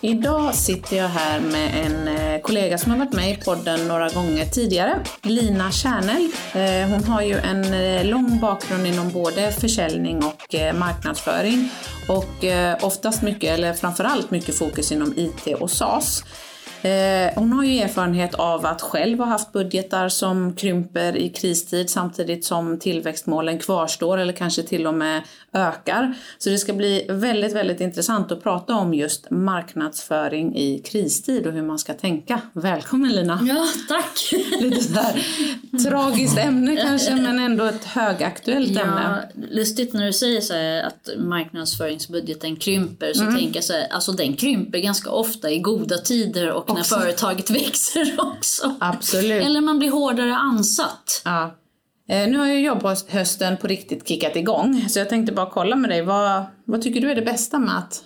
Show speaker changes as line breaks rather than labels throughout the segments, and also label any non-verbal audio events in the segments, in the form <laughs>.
Idag sitter jag här med en eh, kollega som har varit med i podden några gånger tidigare, Lina Kärnel. Eh, hon har ju en eh, lång bakgrund inom både försäljning och marknadsföring och oftast mycket, eller framförallt mycket fokus inom IT och SaaS. Eh, hon har ju erfarenhet av att själv ha haft budgetar som krymper i kristid samtidigt som tillväxtmålen kvarstår eller kanske till och med ökar. Så det ska bli väldigt, väldigt intressant att prata om just marknadsföring i kristid och hur man ska tänka. Välkommen Lina!
Ja, tack! <laughs>
Lite sådär tragiskt ämne kanske men ändå ett högaktuellt ja, ämne.
Lustigt när du säger så här, att marknadsföringsbudgeten krymper så mm. tänker jag så här, alltså den krymper ganska ofta i goda tider och när företaget <laughs> växer också.
Absolut.
Eller man blir hårdare ansatt.
Ja. Eh, nu har ju jobbhösten på riktigt kickat igång, så jag tänkte bara kolla med dig. Vad, vad tycker du är det bästa med att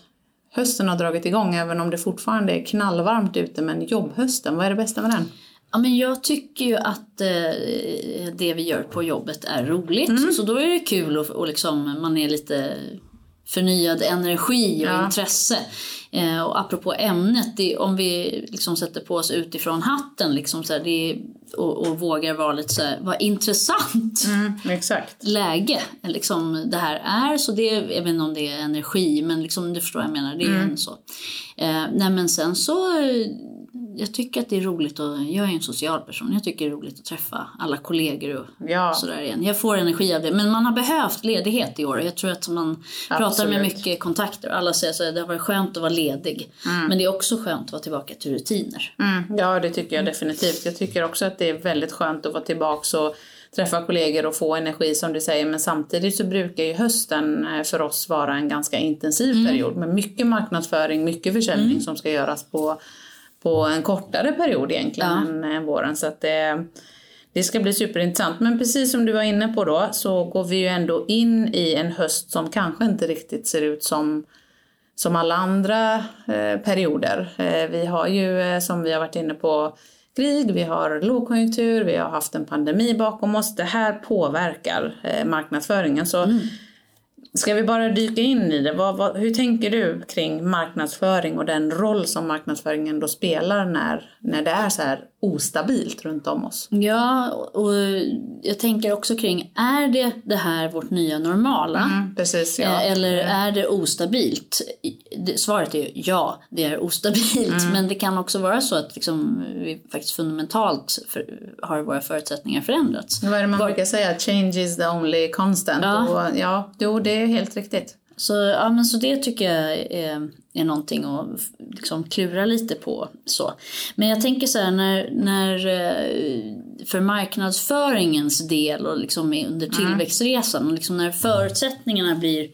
hösten har dragit igång, även om det fortfarande är knallvarmt ute, men jobbhösten, vad är det bästa med den?
Ja, men jag tycker ju att eh, det vi gör på jobbet är roligt. Mm. Så då är det kul och, och liksom, man är lite förnyad energi och ja. intresse. Eh, och apropå ämnet, det, om vi liksom sätter på oss utifrån hatten liksom så här, det, och, och, vågar vara lite så här, vad intressant
mm,
läge liksom, det här är. Så det, jag vet inte om det är energi, men liksom, du förstår vad jag menar. Det är mm. så. Eh, nej men sen så jag tycker att det är roligt att, jag är en social person, jag tycker det är roligt att träffa alla kollegor och ja. sådär igen. Jag får energi av det, men man har behövt ledighet i år. Jag tror att man Absolut. pratar med mycket kontakter och alla säger att det har varit skönt att vara ledig. Mm. Men det är också skönt att vara tillbaka till rutiner.
Mm. Ja, det tycker jag definitivt. Jag tycker också att det är väldigt skönt att vara tillbaka och träffa kollegor och få energi som du säger. Men samtidigt så brukar ju hösten eh, för oss vara en ganska intensiv mm. period med mycket marknadsföring, mycket försäljning mm. som ska göras på på en kortare period egentligen ja. än våren. Så att det, det ska bli superintressant. Men precis som du var inne på då så går vi ju ändå in i en höst som kanske inte riktigt ser ut som som alla andra eh, perioder. Eh, vi har ju eh, som vi har varit inne på krig, vi har lågkonjunktur, vi har haft en pandemi bakom oss. Det här påverkar eh, marknadsföringen. Så mm. Ska vi bara dyka in i det? Vad, vad, hur tänker du kring marknadsföring och den roll som marknadsföringen då spelar när, när det är så här ostabilt runt om oss?
Ja, och jag tänker också kring, är det det här vårt nya normala?
Mm, precis, ja.
Eh, eller är det ostabilt? Svaret är ja, det är ostabilt. Mm. Men det kan också vara så att liksom, vi faktiskt fundamentalt för, har våra förutsättningar förändrats.
Vad är det man Var... brukar säga? Change is the only constant. Ja, och, ja jo, det är helt riktigt.
Så, ja, men så det tycker jag är, är någonting att liksom klura lite på. Så. Men jag tänker så här, när, när eh, för marknadsföringens del och liksom under mm. tillväxtresan, och liksom när förutsättningarna blir,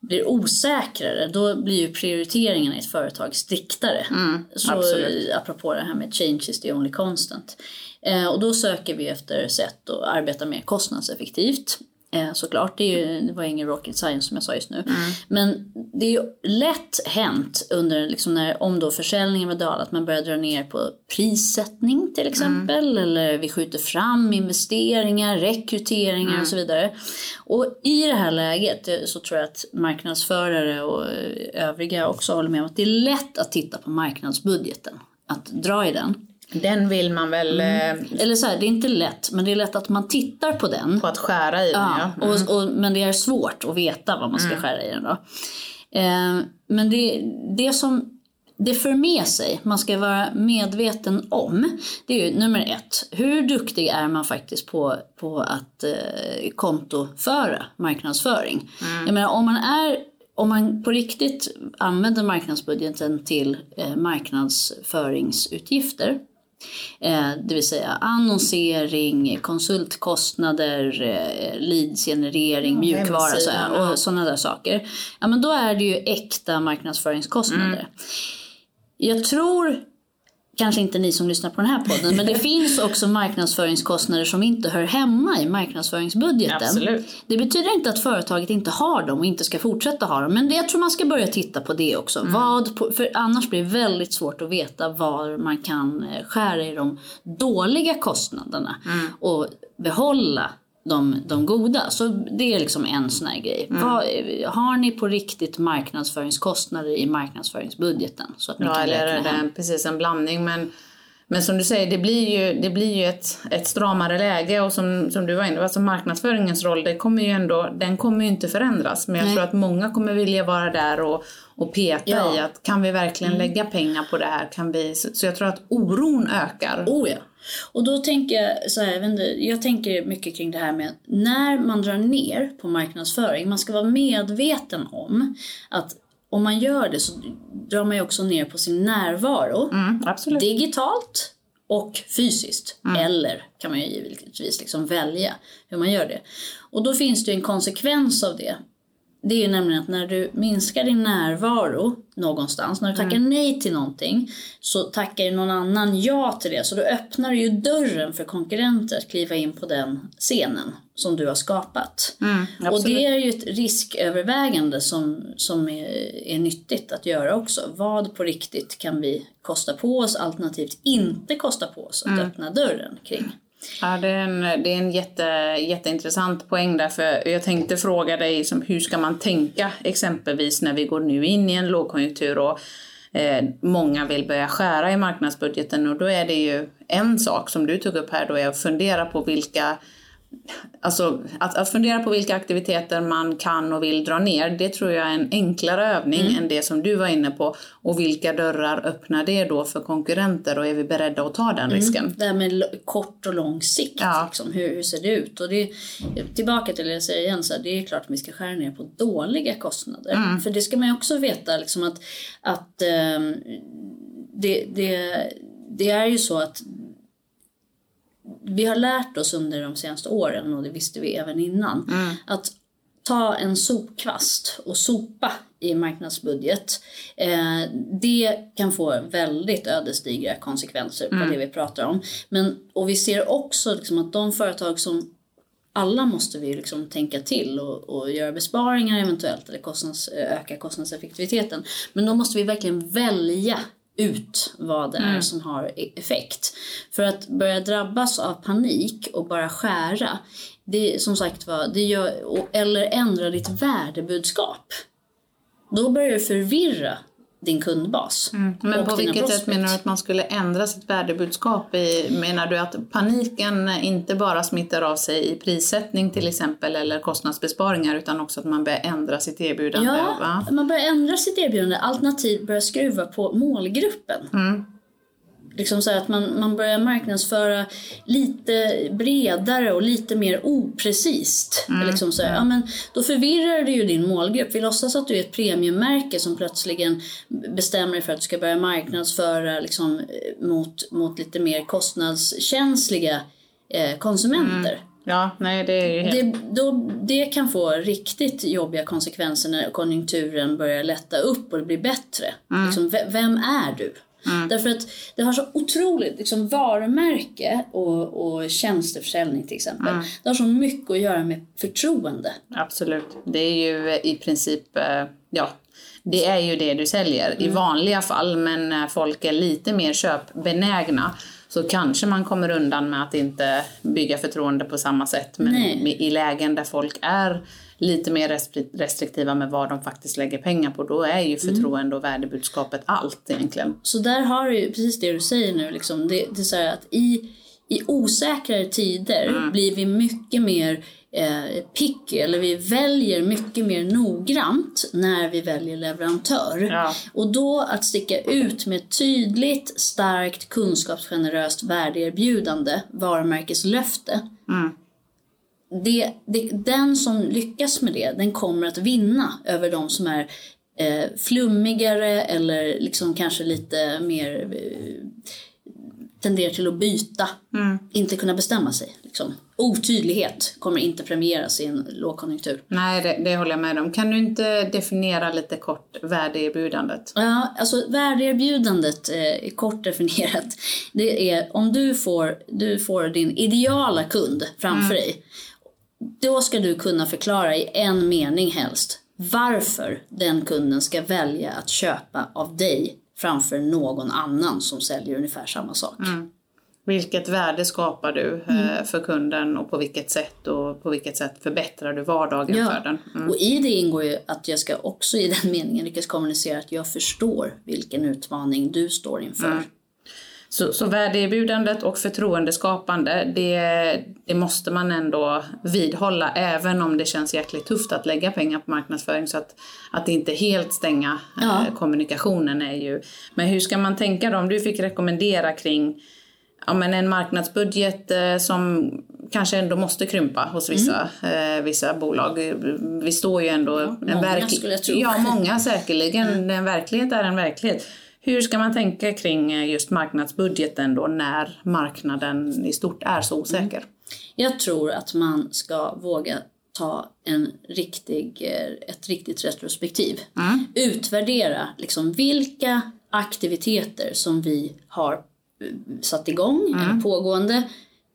blir osäkrare, då blir ju prioriteringarna i ett företag striktare.
Mm,
så,
absolut.
Apropå det här med change is the only constant. Eh, och då söker vi efter sätt att arbeta mer kostnadseffektivt. Eh, såklart, det, ju, det var ingen rocket science som jag sa just nu.
Mm.
Men det är ju lätt hänt under, liksom när, om då försäljningen var dal, att man börjar dra ner på prissättning till exempel. Mm. Eller vi skjuter fram investeringar, rekryteringar mm. och så vidare. Och i det här läget eh, så tror jag att marknadsförare och eh, övriga också håller med om att det är lätt att titta på marknadsbudgeten. Att dra i den.
Den vill man väl... Mm.
Eh, Eller så här, det är inte lätt, men det är lätt att man tittar på den.
På att skära i den, ja.
ja. Mm. Och, och, men det är svårt att veta vad man ska mm. skära i den då. Eh, men det, det som det för med sig, man ska vara medveten om, det är ju nummer ett, hur duktig är man faktiskt på, på att eh, kontoföra marknadsföring? Mm. Jag menar, om man är om man på riktigt använder marknadsbudgeten till eh, marknadsföringsutgifter det vill säga annonsering, konsultkostnader, eh, leadsgenerering, mjukvara så här, och sådana där saker. Ja men då är det ju äkta marknadsföringskostnader. Mm. Jag tror kanske inte ni som lyssnar på den här podden, men det <laughs> finns också marknadsföringskostnader som inte hör hemma i marknadsföringsbudgeten.
Absolut.
Det betyder inte att företaget inte har dem och inte ska fortsätta ha dem, men jag tror man ska börja titta på det också.
Mm.
Vad, för annars blir det väldigt svårt att veta var man kan eh, skära i de dåliga kostnaderna
Mm.
och behålla de, de goda. Så det är liksom en sån här grej.
Mm.
Vad, har ni på riktigt marknadsföringskostnader i marknadsföringsbudgeten? Så att ni
Ja,
kan
eller är det
hem?
precis en blandning. Men, men som du säger, det blir ju, det blir ju ett, ett stramare läge och som, som du var inne på, alltså marknadsföringens roll, det kommer ju ändå, den kommer ju inte förändras. Men jag
Nej.
tror att många kommer vilja vara där och, och peta
Ja. Mm.
i att kan vi verkligen lägga pengar på det här? Kan vi, så, så jag tror att oron ökar.
Oh ja. Och då tänker jag så här, jag, inte, jag tänker mycket kring det här med när man drar ner på marknadsföring, man ska vara medveten om att om man gör det så drar man ju också ner på sin närvaro.
Mm.
Digitalt och fysiskt. Eller kan man ju givetvis liksom välja hur man gör det. Och då finns det en konsekvens av det. Det är ju nämligen att när du minskar din närvaro någonstans, när du tackar nej till någonting, så tackar ju någon annan ja till det. Så då öppnar du ju dörren för konkurrenter att kliva in på den scenen som du har skapat. och
absolut.
det är ju ett riskövervägande som, som är, är nyttigt att göra också. Vad på riktigt kan vi kosta på oss alternativt inte kosta på oss att öppna dörren kring?
Ja, det är en, det är en jätte, jätteintressant poäng där. För jag tänkte fråga dig som, hur ska man tänka exempelvis när vi går nu in i en lågkonjunktur och eh, många vill börja skära i marknadsbudgeten och då är det ju en sak som du tog upp här då är att fundera på vilka Alltså att, att fundera på vilka aktiviteter man kan och vill dra ner, det tror jag är en enklare övning än det som du var inne på. Och vilka dörrar öppnar det då för konkurrenter och är vi beredda att ta den risken?
Det här med kort och lång sikt,
Ja.
liksom, hur, hur ser det ut? Och det, tillbaka till det jag säger igen, så här, det är klart att vi ska skära ner på dåliga kostnader. För det ska man ju också veta liksom att, att ehm, det, det, det är ju så att vi har lärt oss under de senaste åren, och det visste vi även innan, att ta en sopkvast och sopa i marknadsbudget. Eh, det kan få väldigt ödesdigra konsekvenser på det vi pratar om. Men, och vi ser också liksom att de företag som alla måste vi liksom tänka till och, och göra besparingar eventuellt eller kostnads, öka kostnadseffektiviteten. Men då måste vi verkligen välja ut vad det är som har e- effekt. För att börja drabbas av panik och bara skära, det som sagt var, det gör, eller ändra ditt värdebudskap. Då börjar det förvirra din kundbas.
Mm. Men på vilket sätt menar du att man skulle ändra sitt värdebudskap? I, menar du att paniken inte bara smittar av sig i prissättning till exempel eller kostnadsbesparingar utan också att man börjar ändra sitt erbjudande?
Ja,
va?
man börjar ändra sitt erbjudande alternativt börja skruva på målgruppen. Liksom så att man, man börjar marknadsföra lite bredare och lite mer oprecist. Liksom så ja, men då förvirrar du ju din målgrupp. Vi låtsas att du är ett premiummärke som plötsligen bestämmer dig för att du ska börja marknadsföra liksom, eh, mot, mot lite mer kostnadskänsliga eh, konsumenter.
Ja, nej det är ju helt...
Det, då, det kan få riktigt jobbiga konsekvenser när konjunkturen börjar lätta upp och det blir bättre. Liksom, ve- vem är du? Därför att det har så otroligt, liksom varumärke och, och tjänsteförsäljning till exempel. Det har så mycket att göra med förtroende.
Absolut. Det är ju i princip, eh, ja, det är ju det du säljer
Mm.
i vanliga fall. Men när folk är lite mer köpbenägna så kanske man kommer undan med att inte bygga förtroende på samma sätt. Men
Nej.
i lägen där folk är lite mer restri- restriktiva med vad de faktiskt lägger pengar på, då är ju
Mm.
förtroende och värdebudskapet allt egentligen.
Så där har du ju precis det du säger nu. Liksom. Det, det är så att i, i osäkrare tider blir vi mycket mer eh, picky, eller vi väljer mycket mer noggrant när vi väljer leverantör.
Ja.
Och då att sticka ut med ett tydligt, starkt, kunskapsgeneröst värdeerbjudande, varumärkeslöfte. Det, det, den som lyckas med det, den kommer att vinna över de som är eh, flummigare eller liksom kanske lite mer eh, tenderar till att byta. Inte kunna bestämma sig. Liksom, otydlighet kommer inte premieras i en lågkonjunktur.
Nej, det, det håller jag med om. Kan du inte definiera lite kort värdeerbjudandet?
Ja, alltså värdeerbjudandet, eh, kort definierat, det är om du får, du får din ideala kund framför mm. dig, då ska du kunna förklara i en mening helst varför den kunden ska välja att köpa av dig framför någon annan som säljer ungefär samma sak. Mm.
Vilket värde skapar du eh, mm. för kunden och på vilket sätt och på vilket sätt förbättrar du vardagen ja. för den?
Mm. Och i det ingår ju att jag ska också i den meningen lyckas kommunicera att jag förstår vilken utmaning du står inför. Mm.
Så, så värdeerbjudandet och förtroendeskapande, det, det måste man ändå vidhålla även om det känns jäkligt tufft att lägga pengar på marknadsföring. Så att, att inte helt stänga ja. eh, kommunikationen är ju... Men hur ska man tänka då? Om du fick rekommendera kring ja, men en marknadsbudget eh, som kanske ändå måste krympa hos vissa, mm. eh, vissa bolag. Vi står ju ändå... Ja,
en många skulle jag tro.
Ja, många säkerligen. Mm. En verklighet är en verklighet. Hur ska man tänka kring eh, just marknadsbudgeten då när marknaden i stort är så osäker? Mm.
Jag tror att man ska våga ta en riktig, eh, ett riktigt retrospektiv. Mm. Utvärdera liksom vilka aktiviteter som vi har eh, satt igång mm. eller pågående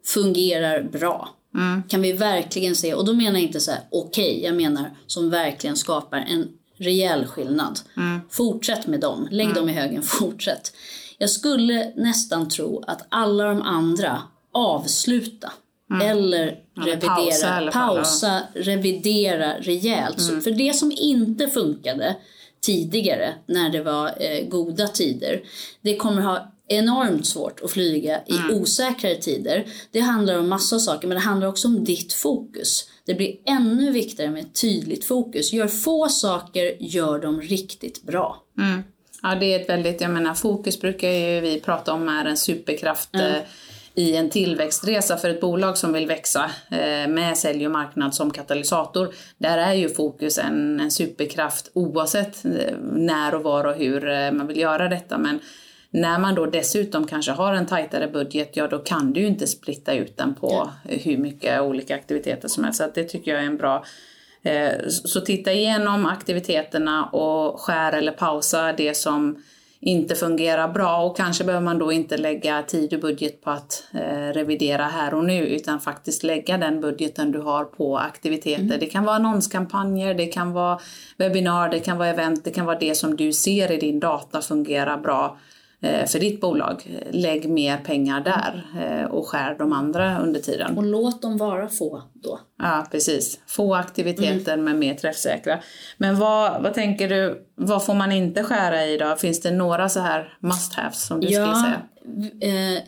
fungerar bra. Mm. Kan vi verkligen se, och då menar jag inte så här okej, okay, jag menar som verkligen skapar en rejäl skillnad. Mm. Fortsätt med dem, lägg mm. dem i högen, <laughs> fortsätt. Jag skulle nästan tro att alla de andra avsluta mm. eller revidera, pausa, pausa revidera rejält. Så, mm. för det som inte funkade tidigare när det var eh, goda tider, det kommer ha enormt svårt att flyga i mm. osäkrare tider. Det handlar om massa saker men det handlar också om ditt fokus. Det blir ännu viktigare med ett tydligt fokus. Gör få saker, gör dem riktigt bra.
Mm. Ja, det är ett väldigt, jag menar fokus brukar ju vi prata om är en superkraft mm. i en tillväxtresa för ett bolag som vill växa eh, med sälj och marknad som katalysator. Där är ju fokus en, en superkraft oavsett eh, när och var och hur man vill göra detta. Men när man då dessutom kanske har en tajtare budget, ja då kan du ju inte splitta ut den på ja. hur mycket olika aktiviteter som helst. Så det tycker jag är en bra eh, så titta igenom aktiviteterna och skär eller pausa det som inte fungerar bra och kanske behöver man då inte lägga tid och budget på att eh, revidera här och nu utan faktiskt lägga den budgeten du har på aktiviteter. Mm. Det kan vara annonskampanjer, det kan vara webbinar, det kan vara event, det kan vara det som du ser i din data fungerar bra för ditt bolag. Lägg mer pengar där eh, och skär de andra under tiden.
Och låt dem vara få då.
Ja, precis. Få aktiviteter mm. men mer träffsäkra. Men vad, vad tänker du, vad får man inte skära i då? Finns det några så här must haves som du ja, skulle säga?
Eh,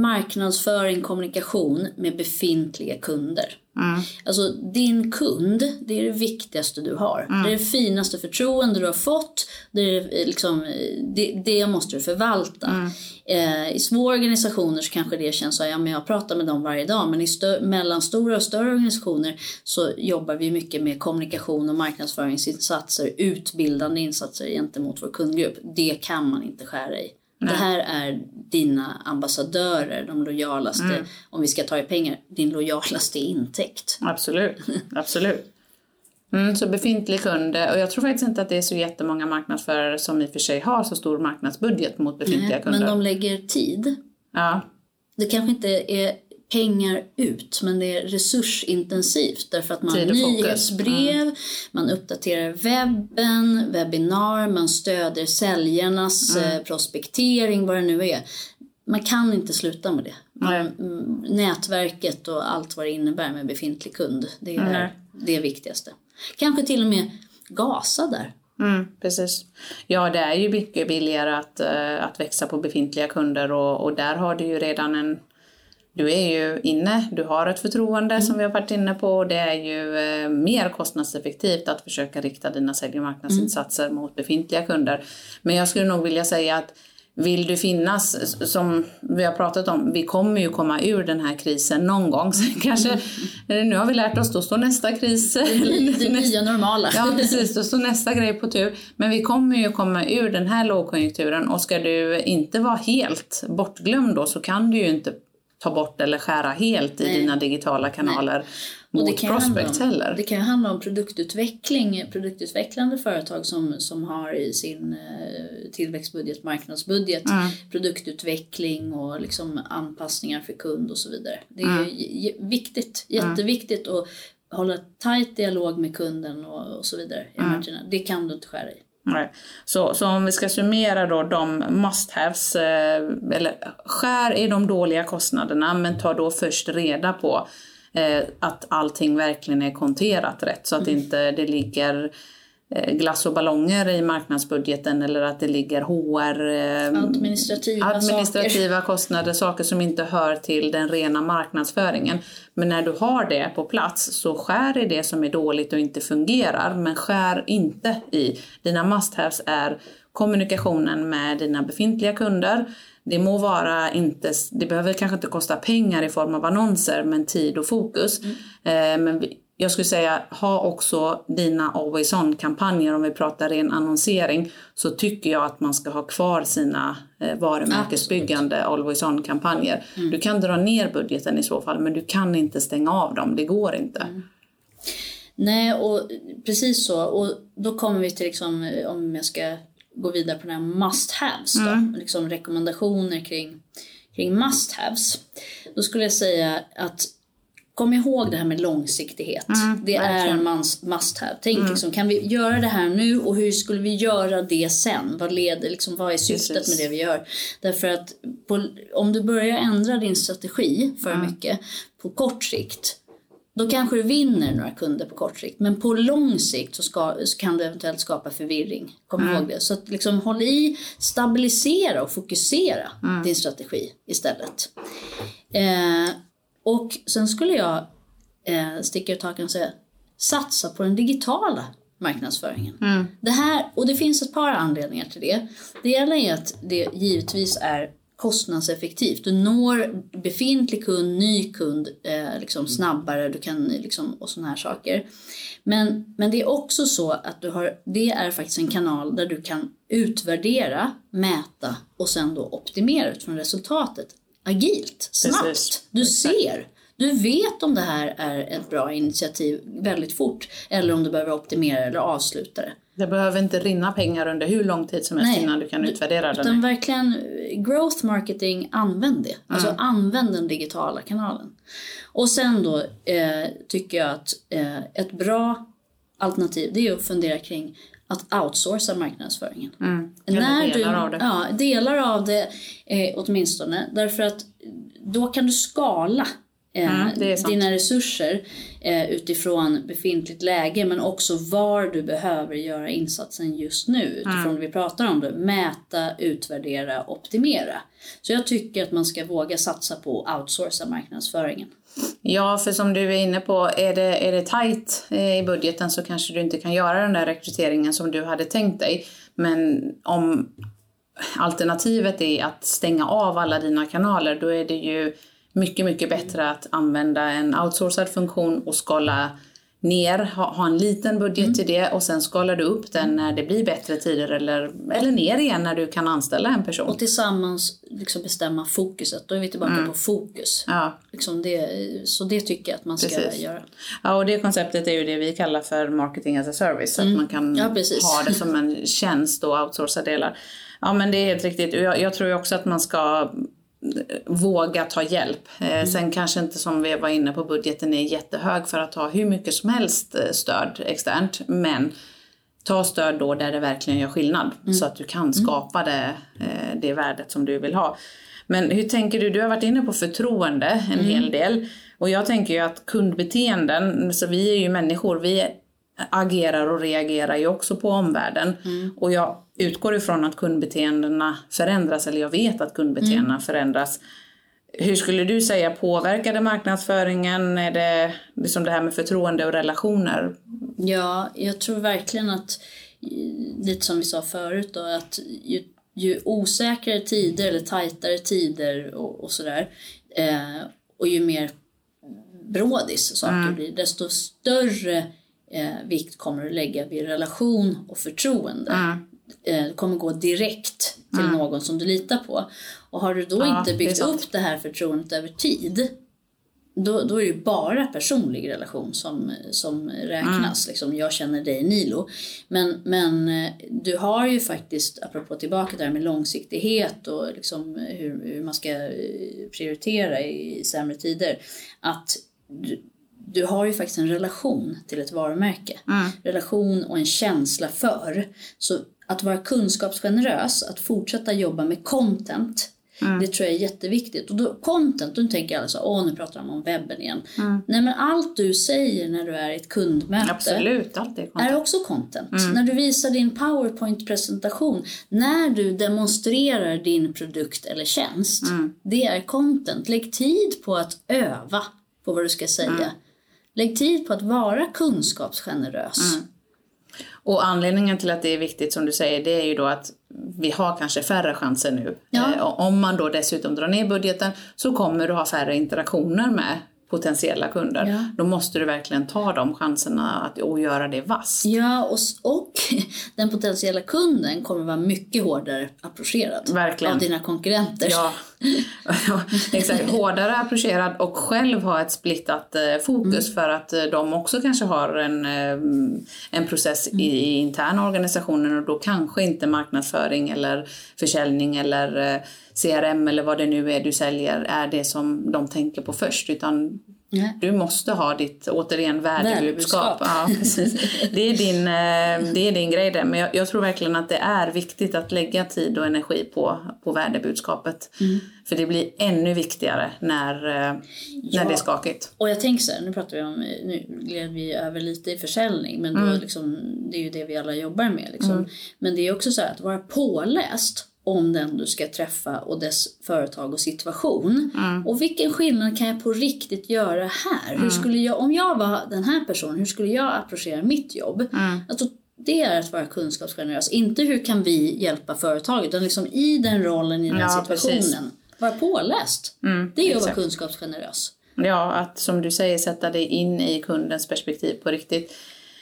marknadsföring, kommunikation med befintliga kunder. Mm. Alltså din kund, det är det viktigaste du har. Mm. Det är det finaste förtroende du har fått. Det, är liksom, det, det måste du förvalta. Mm. Eh, I små organisationer så kanske det känns så ja men jag pratar med dem varje dag. Men i mellanstora och större organisationer så jobbar vi mycket med kommunikation och marknadsföringsinsatser, utbildande insatser gentemot vår kundgrupp. Det kan man inte skära i. Det här är dina ambassadörer, de lojalaste, mm. om vi ska ta i pengar, din lojalaste intäkt.
Absolut, <laughs> absolut. Mm, så befintlig kund, och jag tror faktiskt inte att det är så jättemånga marknadsförare som i och för sig har så stor marknadsbudget mot befintliga Nej, kunder.
Men de lägger tid.
Ja.
Det kanske inte är pengar ut men det är resursintensivt därför att man har nyhetsbrev, mm. man uppdaterar webben, webbinar, man stöder säljarnas mm. Eh, prospektering, vad det nu är. Man kan inte sluta med det. Man, mm, nätverket och allt vad det innebär med befintlig kund, det är mm. det viktigaste. Kanske till och med gasa där.
Mm, precis. Ja, det är ju mycket billigare att, uh, att växa på befintliga kunder och, och där har du ju redan en du är ju inne, du har ett förtroende mm. som vi har varit inne på och det är ju eh, mer kostnadseffektivt att försöka rikta dina sälj och marknadsinsatser mm. mot befintliga kunder. Men jag skulle nog vilja säga att vill du finnas, som vi har pratat om, vi kommer ju komma ur den här krisen någon gång. Sen kanske, mm. nu har vi lärt oss, då står nästa kris.
Det <laughs> nya normala.
Ja precis, då står nästa grej på tur. Men vi kommer ju komma ur den här lågkonjunkturen och ska du inte vara helt bortglömd då så kan du ju inte ta bort eller skära helt i
Nej.
dina digitala kanaler
Och
mot prospects
om,
heller.
Det kan handla om produktutveckling, produktutvecklande företag som, som har i sin eh, tillväxtbudget, marknadsbudget,
Mm.
produktutveckling och liksom anpassningar för kund och så vidare. Det är
Mm.
viktigt, jätteviktigt att hålla tajt dialog med kunden och, och så vidare.
Mm.
Det kan du inte skära i.
Nej. Så, så om vi ska summera då de must-haves, eh, eller skär i de dåliga kostnaderna men ta då först reda på eh, att allting verkligen är konterat rätt så att inte det ligger glass och ballonger i marknadsbudgeten eller att det ligger HR, eh,
Administrativa, saker.
administrativa kostnader, saker som inte hör till den rena marknadsföringen. Men när du har det på plats så skär i det som är dåligt och inte fungerar, men skär inte i. Dina must-haves är kommunikationen med dina befintliga kunder. Det må vara inte, det behöver kanske inte kosta pengar i form av annonser, men tid och fokus. Eh, men vi- jag skulle säga, ha också dina always on-kampanjer om vi pratar ren annonsering. Så tycker jag att man ska ha kvar sina eh, varumärkesbyggande always on-kampanjer. Du kan dra ner budgeten i så fall, men du kan inte stänga av dem. Det går inte.
Nej, och precis så. Och då kommer vi till, liksom, eh, om jag ska gå vidare på den här must-haves då. Liksom rekommendationer kring, kring must-haves. Då skulle jag säga att Kom ihåg det här med långsiktighet. det är en mans- must-have. Tänk liksom, kan vi göra det här nu och hur skulle vi göra det sen? Vad, leder, liksom, vad är syftet
Precis.
med det vi gör? Därför att på, om du börjar ändra din strategi för mycket på kort sikt då kanske du vinner några kunder på kort sikt. Men på lång sikt så, ska, så kan det eventuellt skapa förvirring. Kom ihåg det. Så att liksom håll i, stabilisera och fokusera din strategi istället. Eh, och sen skulle jag eh, sticka ut hakan och säga satsa på den digitala marknadsföringen. Det här, och det finns ett par anledningar till det. Det ena är att det givetvis är kostnadseffektivt. Du når befintlig kund, ny kund eh, liksom snabbare du kan, liksom, och sådana här saker. Men, men det är också så att du har, det är faktiskt en kanal där du kan utvärdera, mäta och sen då optimera utifrån resultatet agilt, snabbt.
Precis.
Du ser. Du vet om det här är ett bra initiativ väldigt fort eller om du behöver optimera eller avsluta det.
Det behöver inte rinna pengar under hur lång tid som helst innan du kan utvärdera den.
Utan verkligen eh, growth marketing, använd det. Alltså använd den digitala kanalen. Och sen då eh, tycker jag att eh, ett bra alternativ det är att fundera kring att outsourca marknadsföringen.
Eller delar av det.
Ja, delar av det eh, åtminstone. Därför att då kan du skala eh,
Mm,
dina resurser eh, utifrån befintligt läge men också var du behöver göra insatsen just nu utifrån
Mm.
det vi pratar om. Det. Mäta, utvärdera, optimera. Så jag tycker att man ska våga satsa på att outsourca marknadsföringen.
Ja, för som du är inne på, är det, är det tajt eh, i budgeten så kanske du inte kan göra den där rekryteringen som du hade tänkt dig. Men om alternativet är att stänga av alla dina kanaler, då är det ju mycket, mycket bättre att använda en outsourcad funktion och skala ner, ha, ha en liten budget till det och sen skalar du upp den när det blir bättre tider eller, eller ner igen när du kan anställa en person.
Och tillsammans liksom bestämma fokuset. Då är vi tillbaka på fokus.
Ja.
Liksom det, så det tycker jag att man ska
Precis.
göra.
Ja, och det konceptet är ju det vi kallar för marketing as a service. Så att man kan
Mm. Ja,
ha det som en tjänst och outsourca delar. Ja, men det är helt riktigt. Jag, jag tror ju också att man ska våga ta hjälp. Eh,
Mm.
Sen kanske inte som vi var inne på budgeten är jättehög för att ha hur mycket som helst eh, stöd externt. Men ta stöd då där det verkligen gör skillnad.
Mm.
Så att du kan skapa det, eh, det värdet som du vill ha. Men hur tänker du? Du har varit inne på förtroende en
Mm.
hel del. Och jag tänker ju att kundbeteenden, så vi är ju människor, vi agerar och reagerar ju också på omvärlden.
Mm.
Och jag utgår ifrån att kundbeteendena förändras, eller jag vet att kundbeteendena
Mm.
förändras. Hur skulle du säga, påverkar det marknadsföringen? Är det liksom det här med förtroende och relationer?
Ja, jag tror verkligen att, eh, lite som vi sa förut då, att ju, ju osäkrare tider eller tajtare tider och, och sådär, eh, och ju mer brådis saker blir, desto större eh, vikt kommer du lägga vid relation och förtroende. Eh, det kommer gå direkt till mm. någon som du litar på. Och har du då ja, inte byggt det upp det här förtroendet över tid då, då är det ju bara personlig relation som, som räknas. Mm. Liksom, jag känner dig Nilo. Men, men eh, du har ju faktiskt, apropå tillbaka där med långsiktighet och liksom hur, hur man ska eh, prioritera i sämre tider. Att du, du har ju faktiskt en relation till ett varumärke. Mm. Relation och en känsla för. Så att vara kunskapsgenerös, att fortsätta jobba med content Mm. Det tror jag är jätteviktigt. Och då, content, då tänker alla så åh nu pratar de om webben igen. Mm. Nej men allt du säger när du är i ett kundmöte
Absolut, allt är,
är också content. Mm. När du visar din powerpoint-presentation, när du demonstrerar din produkt eller tjänst, mm. det är content. Lägg tid på att öva på vad du ska säga. Lägg tid på att vara kunskapsgenerös.
Mm. Och anledningen till att det är viktigt som du säger, det är ju då att vi har kanske färre chanser nu. Ja. Eh, om man då dessutom drar ner budgeten så kommer du ha färre interaktioner med potentiella kunder. Ja. Då måste du verkligen ta de chanserna att, och göra det vasst.
Ja, och, och <laughs> den potentiella kunden kommer vara mycket hårdare approcherad verkligen. av dina konkurrenter.
Ja, <laughs> exakt. Hårdare approcherad och själv ha ett splittat eh, fokus mm. för att eh, de också kanske har en, eh, en process mm. i, i interna organisationen och då kanske inte marknadsföring eller försäljning eller eh, CRM eller vad det nu är du säljer är det som de tänker på först utan Nej. Du måste ha ditt, återigen, värdebudskap. Ja, Det, är din, eh, det är din grej där. Men jag, jag, tror verkligen att det är viktigt att lägga tid och energi på, på värdebudskapet. Mm. För det blir ännu viktigare när, ja. Eh, när det är skakigt.
Och jag tänker så här, nu pratar vi om, nu gled vi över lite i försäljning, men då mm. liksom, det är ju det vi alla jobbar med. Liksom. Mm. Men det är också så här att vara påläst om den du ska träffa och dess företag och situation. Mm. Och vilken skillnad kan jag på riktigt göra här? Mm. Hur skulle jag, om jag var den här personen, hur skulle jag approchera mitt jobb? Mm. Alltså, det är att vara kunskapsgenerös. Inte hur kan vi hjälpa företaget, utan liksom i den rollen, i den ja, situationen. Precis. Vara påläst. Mm, det är att vara kunskapsgenerös.
Ja, att som du säger sätta dig in i kundens perspektiv på riktigt.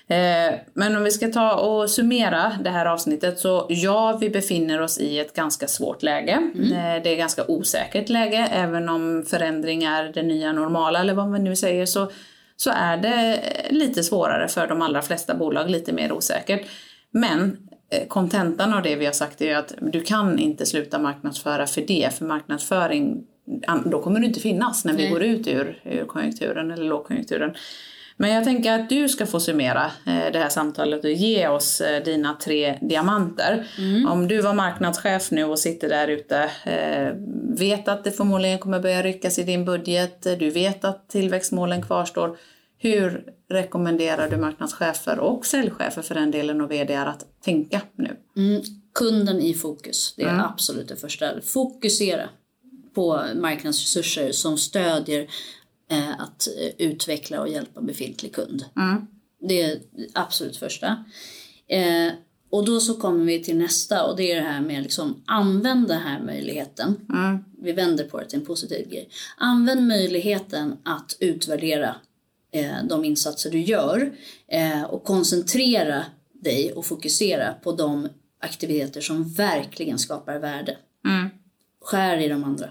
Eh, men om vi ska ta och summera det här avsnittet så ja, vi befinner oss i ett ganska svårt läge. Mm. Eh, det är ganska osäkert läge, även om förändring är det nya normala eller vad man nu säger så, så är det lite svårare för de allra flesta bolag, lite mer osäkert. Men eh, kontentan av det vi har sagt är att du kan inte sluta marknadsföra för det, för marknadsföring då kommer du inte finnas när vi Nej. går ut ur, ur konjunkturen eller lågkonjunkturen. Men jag tänker att du ska få summera eh, det här samtalet och ge oss eh, dina tre diamanter. Mm. Om du var marknadschef nu och sitter där ute, eh, vet att det förmodligen kommer börja ryckas i din budget, du vet att tillväxtmålen kvarstår. Hur rekommenderar du marknadschefer och säljchefer för den delen och vd att tänka nu?
Mm. Kunden i fokus, det är mm. absolut det första. Fokusera på marknadsresurser som stödjer eh, att eh, utveckla och hjälpa befintlig kund. Mm. Det är absolut första. Eh, och då så kommer vi till nästa och det är det här med liksom använd den här möjligheten. Mm. Vi vänder på det till en positiv grej. Använd möjligheten att utvärdera eh, de insatser du gör eh, och koncentrera dig och fokusera på de aktiviteter som verkligen skapar värde. Mm. Skär i de andra.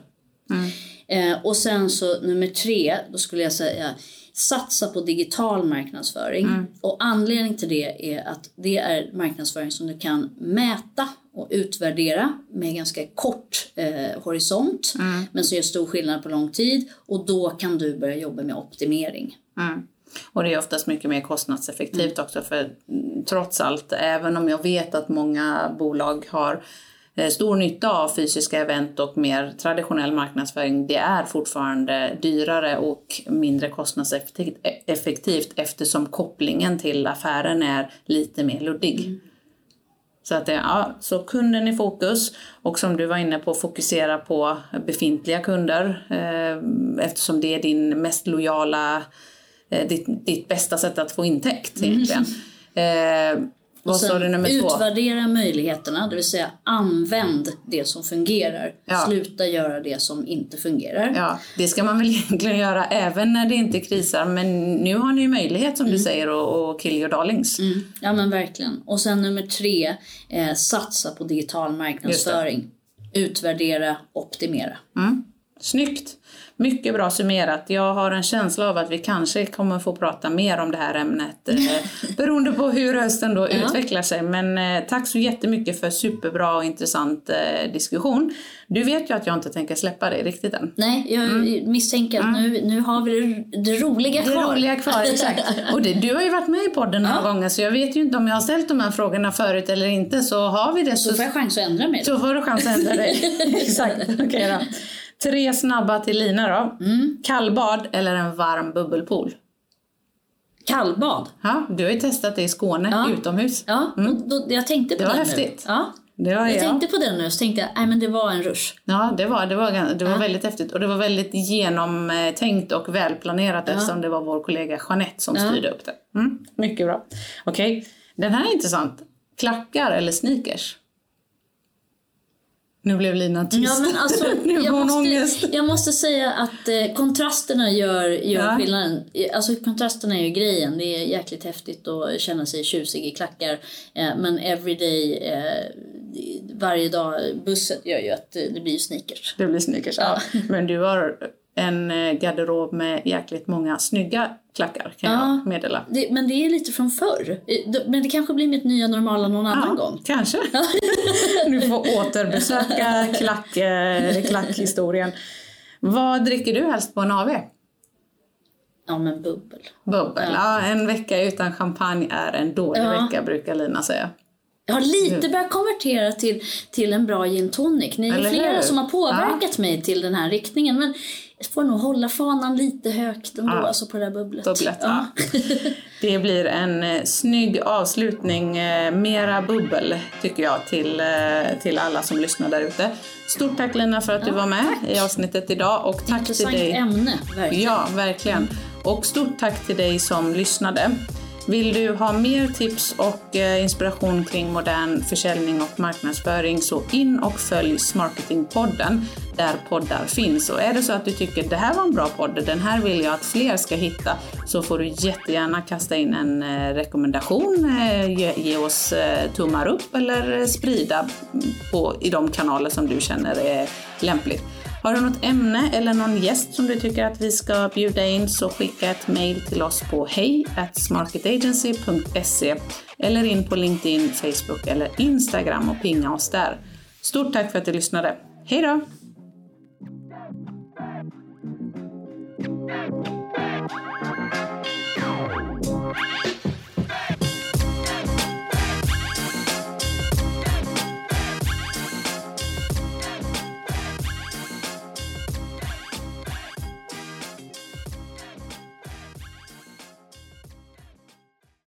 Mm. Eh, och sen så nummer tre, då skulle jag säga satsa på digital marknadsföring. Mm. Och anledning till det är att det är marknadsföring som du kan mäta och utvärdera med ganska kort eh, horisont. Mm. Men som gör stor skillnad på lång tid. Och då kan du börja jobba med optimering.
Mm. Och det är oftast mycket mer kostnadseffektivt mm. också för trots allt, även om jag vet att många bolag har stor nytta av fysiska event och mer traditionell marknadsföring, det är fortfarande dyrare och mindre kostnadseffektivt eftersom kopplingen till affären är lite mer luddig. Mm. Så, att det, ja, så kunden i fokus och som du var inne på, fokusera på befintliga kunder eh, eftersom det är din mest lojala, eh, ditt, ditt bästa sätt att få intäkt egentligen. Mm. <laughs> Eh, Vad sa du nummer två?
Utvärdera möjligheterna, det vill säga använd det som fungerar.
Ja.
Sluta göra det som inte fungerar.
Ja, det ska man väl <laughs> egentligen göra även när det inte krisar. Men nu har ni ju möjlighet som du säger att kill your darlings.
Mm. Ja men verkligen. Och sen nummer tre, eh, satsa på digital marknadsföring. Utvärdera, optimera.
Mm. Snyggt! Mycket bra summerat. Jag har en känsla av att vi kanske kommer få prata mer om det här ämnet eh, <laughs> beroende på hur hösten då utvecklar sig. Men eh, tack så jättemycket för superbra och intressant eh, diskussion. Du vet ju att jag inte tänker släppa dig riktigt än.
Nej, jag misstänker att nu, nu har vi det, det roliga
Mm. Det
kvar.
roliga kvar, <laughs> exakt. Och det, du har ju varit med i podden några gånger så jag vet ju inte om jag har ställt de här frågorna förut eller inte. Så har vi det så,
Så får jag chans att ändra mig.
så får du chans att ändra dig. <laughs> exakt, okej då. Tre snabba till Lina då.
Mm.
Kallbad eller en varm bubbelpool?
Kallbad.
Ja, du har ju testat det i Skåne,
Ja.
utomhus.
Ja, och då, jag tänkte på
Mm. Det var
den nu.
häftigt.
Ja,
Det var
jag
jag.
tänkte på den nu så tänkte jag, nej men det var en rush.
Ja, det var, det var, det var väldigt häftigt och det var väldigt genomtänkt och välplanerat eftersom det var vår kollega Jeanette som
Ja.
styrde upp det. Mm, mycket bra. Okej, den här är intressant. Klackar eller sneakers? Nu blev Lina tyst.
Ja, men alltså, <laughs>
nu
jag,
hon ångest.
måste, jag måste säga att eh, kontrasterna gör, gör
Ja.
skillnaden. Alltså kontrasterna är ju grejen. Det är jäkligt häftigt att känna sig tjusig i klackar. Eh, men everyday, eh, varje dag, bussen gör ju att det blir sneakers.
Det blir sneakers, ja. Men du har en eh, garderob med jäkligt många snygga klackar kan
Ja.
jag meddela.
Det, men det är lite från förr. Men det kanske blir mitt nya normala någon annan gång.
Kanske. <laughs> du får återbesöka klack, eh, klackhistorien. Vad dricker du helst på en AV?
Ja men bubbel.
Bubbel. Ja. en vecka utan champagne är en dålig
Ja.
vecka brukar Lina säga.
Jag har lite börjat konvertera till, till en bra gin tonic. Ni är
Eller
flera
hur?
som har påverkat mig till den här riktningen. Men jag får nog hålla fanan lite högt ändå,
Ja.
alltså på det här bubblet.
Bubblet, ja. <laughs> Det blir en eh, snygg avslutning. Eh, mera bubbel tycker jag till, eh, till alla som lyssnar där ute. Stort tack Lina för att du var med i avsnittet idag och tack till
Intressant
dig.
ämne, verkligen.
Ja, verkligen. Och stort tack till dig som lyssnade. Vill du ha mer tips och eh, inspiration kring modern försäljning och marknadsföring så in och följ Smarketingpodden där poddar finns. Och är det så att du tycker det här var en bra podd, den här vill jag att fler ska hitta, så får du jättegärna kasta in en eh, rekommendation, eh, ge, ge oss tummar upp eller sprida på, i de kanaler som du känner är lämpligt. Har du något ämne eller någon gäst som du tycker att vi ska bjuda in så skicka ett mail till oss på hej smarketagency.se eller in på LinkedIn, Facebook eller Instagram och pinga oss där. Stort tack för att du lyssnade. Hej då!